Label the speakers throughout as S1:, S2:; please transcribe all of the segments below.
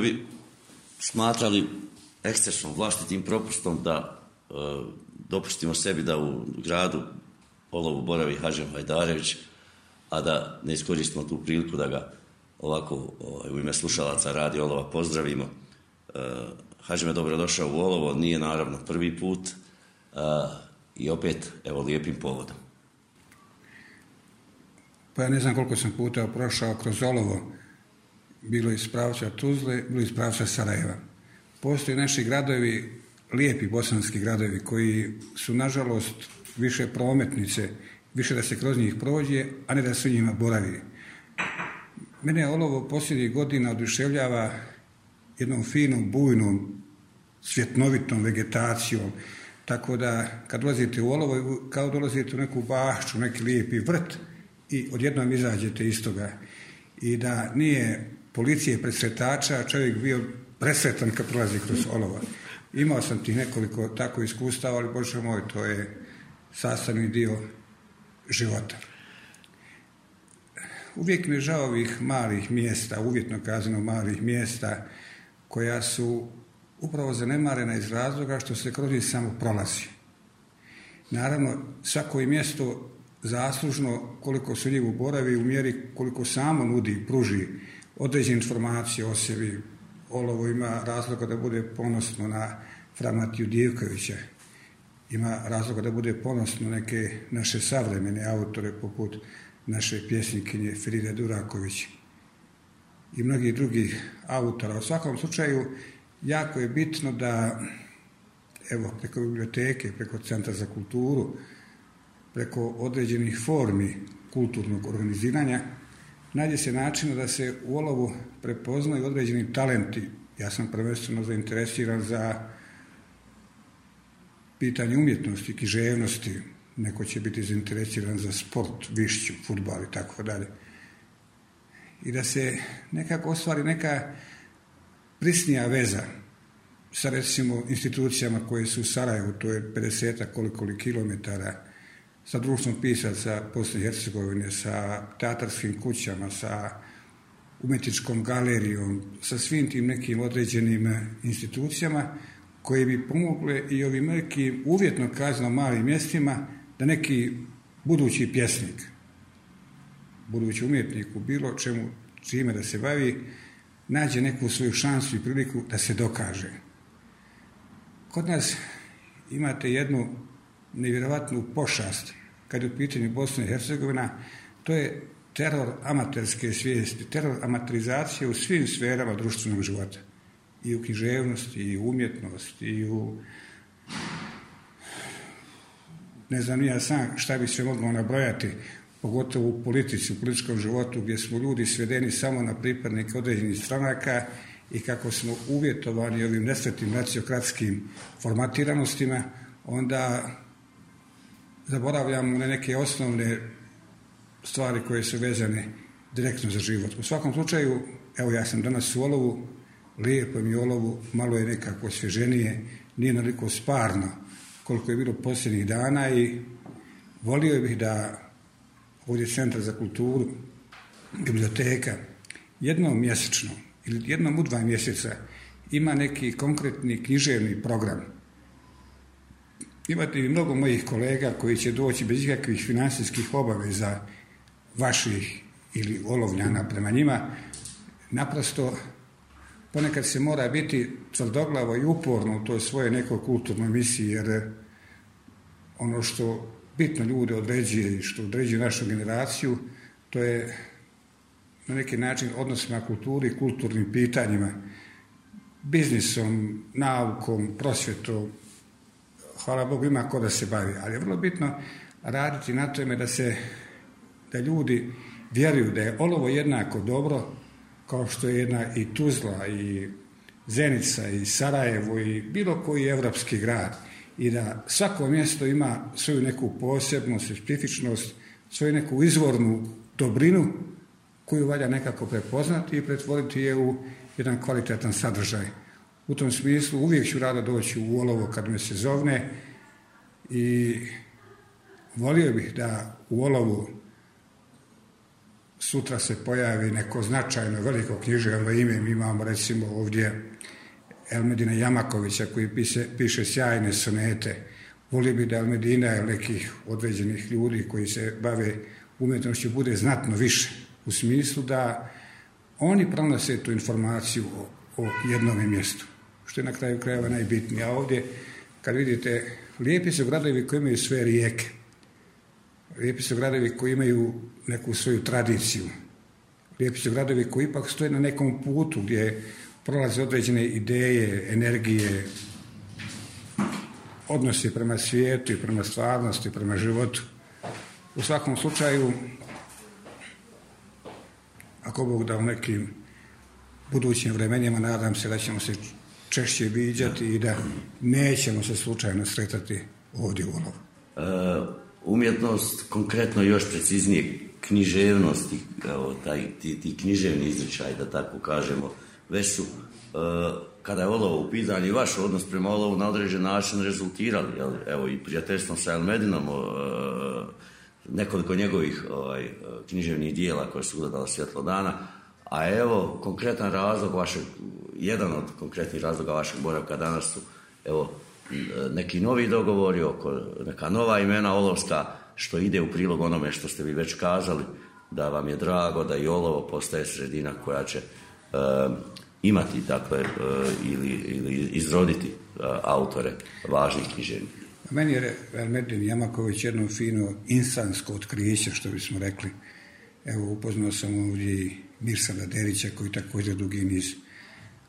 S1: bi smatrali ekscesom, vlastitim propustom da e, dopustimo sebi da u gradu Olovu boravi Hažem Hajdarević, a da ne iskoristimo tu priliku da ga ovako ovaj, u ime slušalaca radi Olova pozdravimo. E, Hažem je dobrodošao u Olovo, nije naravno prvi put e, i opet evo lijepim povodom.
S2: Pa ja ne znam koliko sam puta prošao kroz Olovo, bilo iz pravca Tuzle, bilo iz pravca Sarajeva. Postoje naši gradovi, lijepi bosanski gradovi, koji su nažalost više prometnice, više da se kroz njih prođe, a ne da se u njima boravi. Mene olovo posljednjih godina oduševljava jednom finom, bujnom, svjetnovitom vegetacijom, tako da kad ulazite u olovo, kao dolazite u neku bašću, neki lijepi vrt i odjednom izađete iz toga. I da nije policije presretača, čovjek bio presretan kad prolazi kroz olova. Imao sam tih nekoliko tako iskustava, ali bože moj, to je sastavni dio života. Uvijek mi je žao ovih malih mjesta, uvjetno kazano malih mjesta, koja su upravo zanemarena iz razloga što se kroz njih samo prolazi. Naravno, svako je mjesto zaslužno koliko se u njegu boravi u mjeri koliko samo nudi, pruži određene informacije o sebi. Olovo ima razloga da bude ponosno na Framatiju Divkovića. Ima razloga da bude ponosno neke naše savremene autore poput naše pjesnikinje Fride Duraković i mnogih drugih autora. U svakom slučaju, jako je bitno da evo, preko biblioteke, preko Centra za kulturu, preko određenih formi kulturnog organiziranja, nađe se načina da se u olovu prepoznaju određeni talenti. Ja sam prvenstveno zainteresiran za pitanje umjetnosti, kiževnosti. Neko će biti zainteresiran za sport, višću, futbal i tako dalje. I da se nekako ostvari neka prisnija veza sa recimo institucijama koje su u Sarajevu, to je 50 koliko kilometara, sa društvom pisaca Bosne i Hercegovine, sa teatarskim kućama, sa umetničkom galerijom, sa svim tim nekim određenim e, institucijama koje bi pomogle i ovim nekim uvjetno kazno malim mjestima da neki budući pjesnik, budući umjetnik u bilo čemu čime da se bavi, nađe neku svoju šansu i priliku da se dokaže. Kod nas imate jednu nevjerovatnu pošast kad je u pitanju Bosna i Hercegovina, to je teror amaterske svijesti, teror amaterizacije u svim sferama društvenog života. I u književnosti, i u umjetnosti, i u... Ne znam ja sam šta bi se moglo nabrojati, pogotovo u politici, u političkom životu, gdje smo ljudi svedeni samo na pripadnike određenih stranaka i kako smo uvjetovani ovim nesretnim naciokratskim formatiranostima, onda Zaboravljam na neke osnovne stvari koje su vezane direktno za život. U svakom slučaju, evo ja sam danas u olovu, lijepo mi olovu, malo je nekako osvježenije, nije naliko sparno koliko je bilo posljednjih dana i volio bih da ovdje Centar za kulturu, biblioteka, jednom mjesečno ili jednom u dva mjeseca ima neki konkretni književni program imate i mnogo mojih kolega koji će doći bez ikakvih financijskih obaveza vaših ili olovljana prema njima. Naprosto ponekad se mora biti tvrdoglavo i uporno u toj svojoj nekoj kulturnoj misiji jer ono što bitno ljude određuje i što određuje našu generaciju to je na neki način odnosima kulturi i kulturnim pitanjima biznisom, naukom, prosvjetom, hvala Bogu ima ko da se bavi, ali je vrlo bitno raditi na tome da se da ljudi vjeruju da je olovo jednako dobro kao što je jedna i Tuzla i Zenica i Sarajevo i bilo koji evropski grad i da svako mjesto ima svoju neku posebnost, specifičnost, svoju neku izvornu dobrinu koju valja nekako prepoznati i pretvoriti je u jedan kvalitetan sadržaj. U tom smislu uvijek ću rado doći u olovo kad me se zovne i volio bih da u olovu sutra se pojavi neko značajno veliko književno ime. Mi imamo recimo ovdje Elmedina Jamakovića koji piše sjajne sonete. Volio bih da Elmedina ili nekih određenih ljudi koji se bave umjetnošću bude znatno više. U smislu da oni pronose tu informaciju o, o jednom mjestu što je na kraju krajeva najbitnije. A ovdje, kad vidite, lijepi su gradovi koji imaju sve rijeke. Lijepi su gradovi koji imaju neku svoju tradiciju. Lijepi su gradovi koji ipak stoje na nekom putu gdje prolaze određene ideje, energije, odnosi prema svijetu i prema stvarnosti, prema životu. U svakom slučaju, ako Bog da u nekim budućim vremenima, nadam se da ćemo se češće viđati i da nećemo se slučajno sretati ovdje u Olovu. E,
S1: umjetnost, konkretno još preciznije, književnost, i taj, ti, književni izričaj, da tako kažemo, već su, e, kada je Olovo u pitanju i vaš odnos prema Olovu na određen način rezultirali, evo i prijateljstvom sa Elmedinom, e, nekoliko njegovih ovaj, književnih dijela koje su ugledala svjetlo dana, a evo, konkretan razlog vašeg, jedan od konkretnih razloga vašeg boravka danas su, evo, neki novi dogovori oko neka nova imena Olovska, što ide u prilog onome što ste vi već kazali, da vam je drago da i Olovo postaje sredina koja će imati, dakle, e, ili, izroditi e, autore važnih književnika.
S2: Meni je Ermedin Jamaković jedno fino insansko otkriće, što bismo rekli. Evo upoznao sam ovdje i Mirsa Laderića koji također dugi niz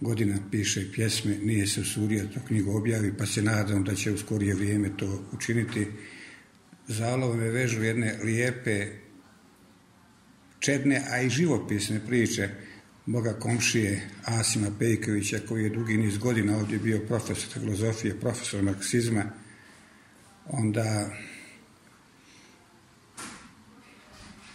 S2: godina piše pjesme, nije se usudio to knjigu objavi pa se nadam da će u skorije vrijeme to učiniti. Zalove me vežu jedne lijepe, čedne, a i živopisne priče moga komšije Asima Pejkovića koji je dugi niz godina ovdje bio profesor filozofije, profesor marksizma, onda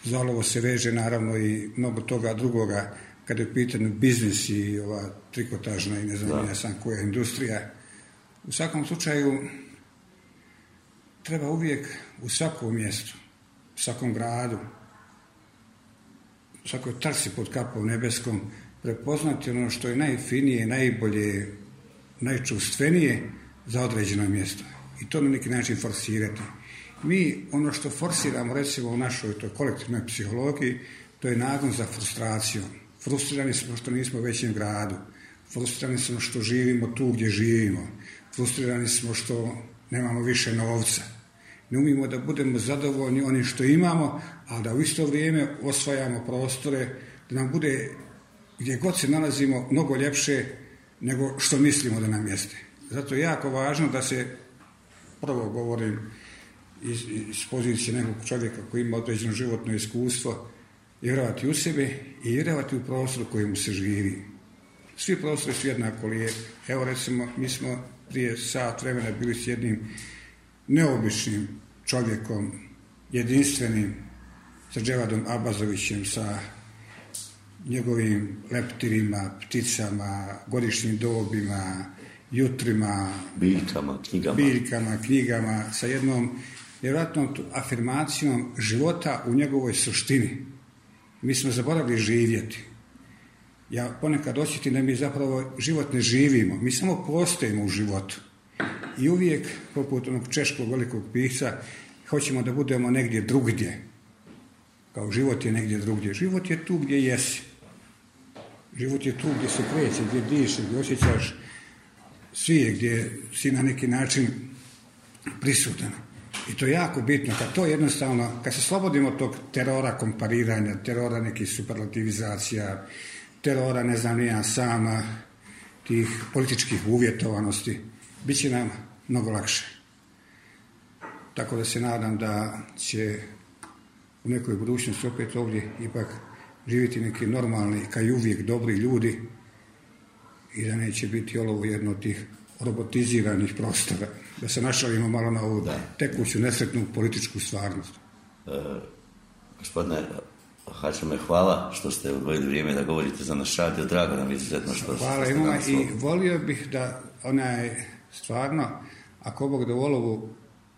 S2: Zalovo se veže naravno i mnogo toga drugoga kada je u pitanju biznis i ova trikotažna i ne znam ja sam koja industrija. U svakom slučaju treba uvijek u svakom mjestu, u svakom gradu, u svakoj trsi pod kapom nebeskom prepoznati ono što je najfinije, najbolje, najčustvenije za određeno mjesto. I to na neki način forsirati. Mi ono što forsiramo recimo u našoj toj kolektivnoj psihologiji, to je nagon za frustracijom. Frustrirani smo što nismo u većem gradu, frustrirani smo što živimo tu gdje živimo, frustrirani smo što nemamo više novca. Ne umimo da budemo zadovoljni onim što imamo, a da u isto vrijeme osvajamo prostore, da nam bude gdje god se nalazimo mnogo ljepše nego što mislimo da nam jeste. Zato je jako važno da se, prvo govorim, iz, pozicije nekog čovjeka koji ima određeno životno iskustvo, vjerovati u sebe i vjerovati u prostor u mu se živi. Svi prostori su jednako lijepi. Evo recimo, mi smo prije sat vremena bili s jednim neobičnim čovjekom, jedinstvenim, sa Dževadom Abazovićem, sa njegovim leptirima, pticama, godišnjim dobima, jutrima, biljkama, knjigama sa jednom vjerojatno afirmacijom života u njegovoj suštini. Mi smo zaboravili živjeti. Ja ponekad osjetim da mi zapravo život ne živimo. Mi samo postojimo u životu. I uvijek, poput onog češkog velikog pisa, hoćemo da budemo negdje drugdje. Kao život je negdje drugdje. Život je tu gdje jesi. Život je tu gdje se kreće, gdje diše, gdje osjećaš svi gdje si na neki način prisutan. I to je jako bitno, kad to jednostavno, kad se slobodimo tog terora kompariranja, terora nekih superlativizacija, terora, ne znam, nijem sama, tih političkih uvjetovanosti, bit će nam mnogo lakše. Tako da se nadam da će u nekoj budućnosti opet ovdje ipak živjeti neki normalni, kao i uvijek, dobri ljudi i da neće biti olovo jedno od tih robotiziranih prostora. Da se našalimo malo na ovu da. tekuću nesretnu političku stvarnost.
S1: E, gospodine hvala što ste odvojili vrijeme da govorite za naš radio. Drago nam
S2: što Hvala
S1: i
S2: volio bih da ona je stvarno, ako Bog da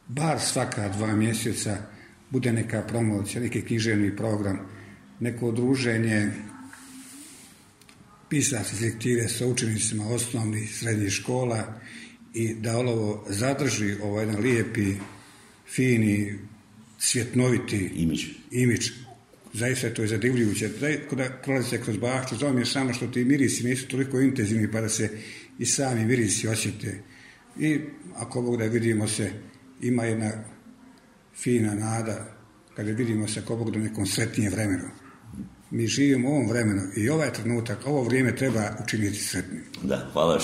S2: bar svaka dva mjeseca bude neka promocija, neki književni program, neko druženje pisam se sa učenicima osnovnih srednjih škola i da ovo zadrži ovaj jedan lijepi, fini, svjetnoviti imidž. imidž. Zaista je to zadivljujuće. Kada prolazi se kroz bahču, zove mi je samo što ti mirisi nisu toliko intenzivni pa da se i sami mirisi osjete. I ako Bog da vidimo se, ima jedna fina nada kada vidimo se ako Bog da nekom sretnijem vremenu mi živimo u ovom vremenu i ovaj trenutak, ovo vrijeme treba učiniti
S1: sretnim. Da, hvala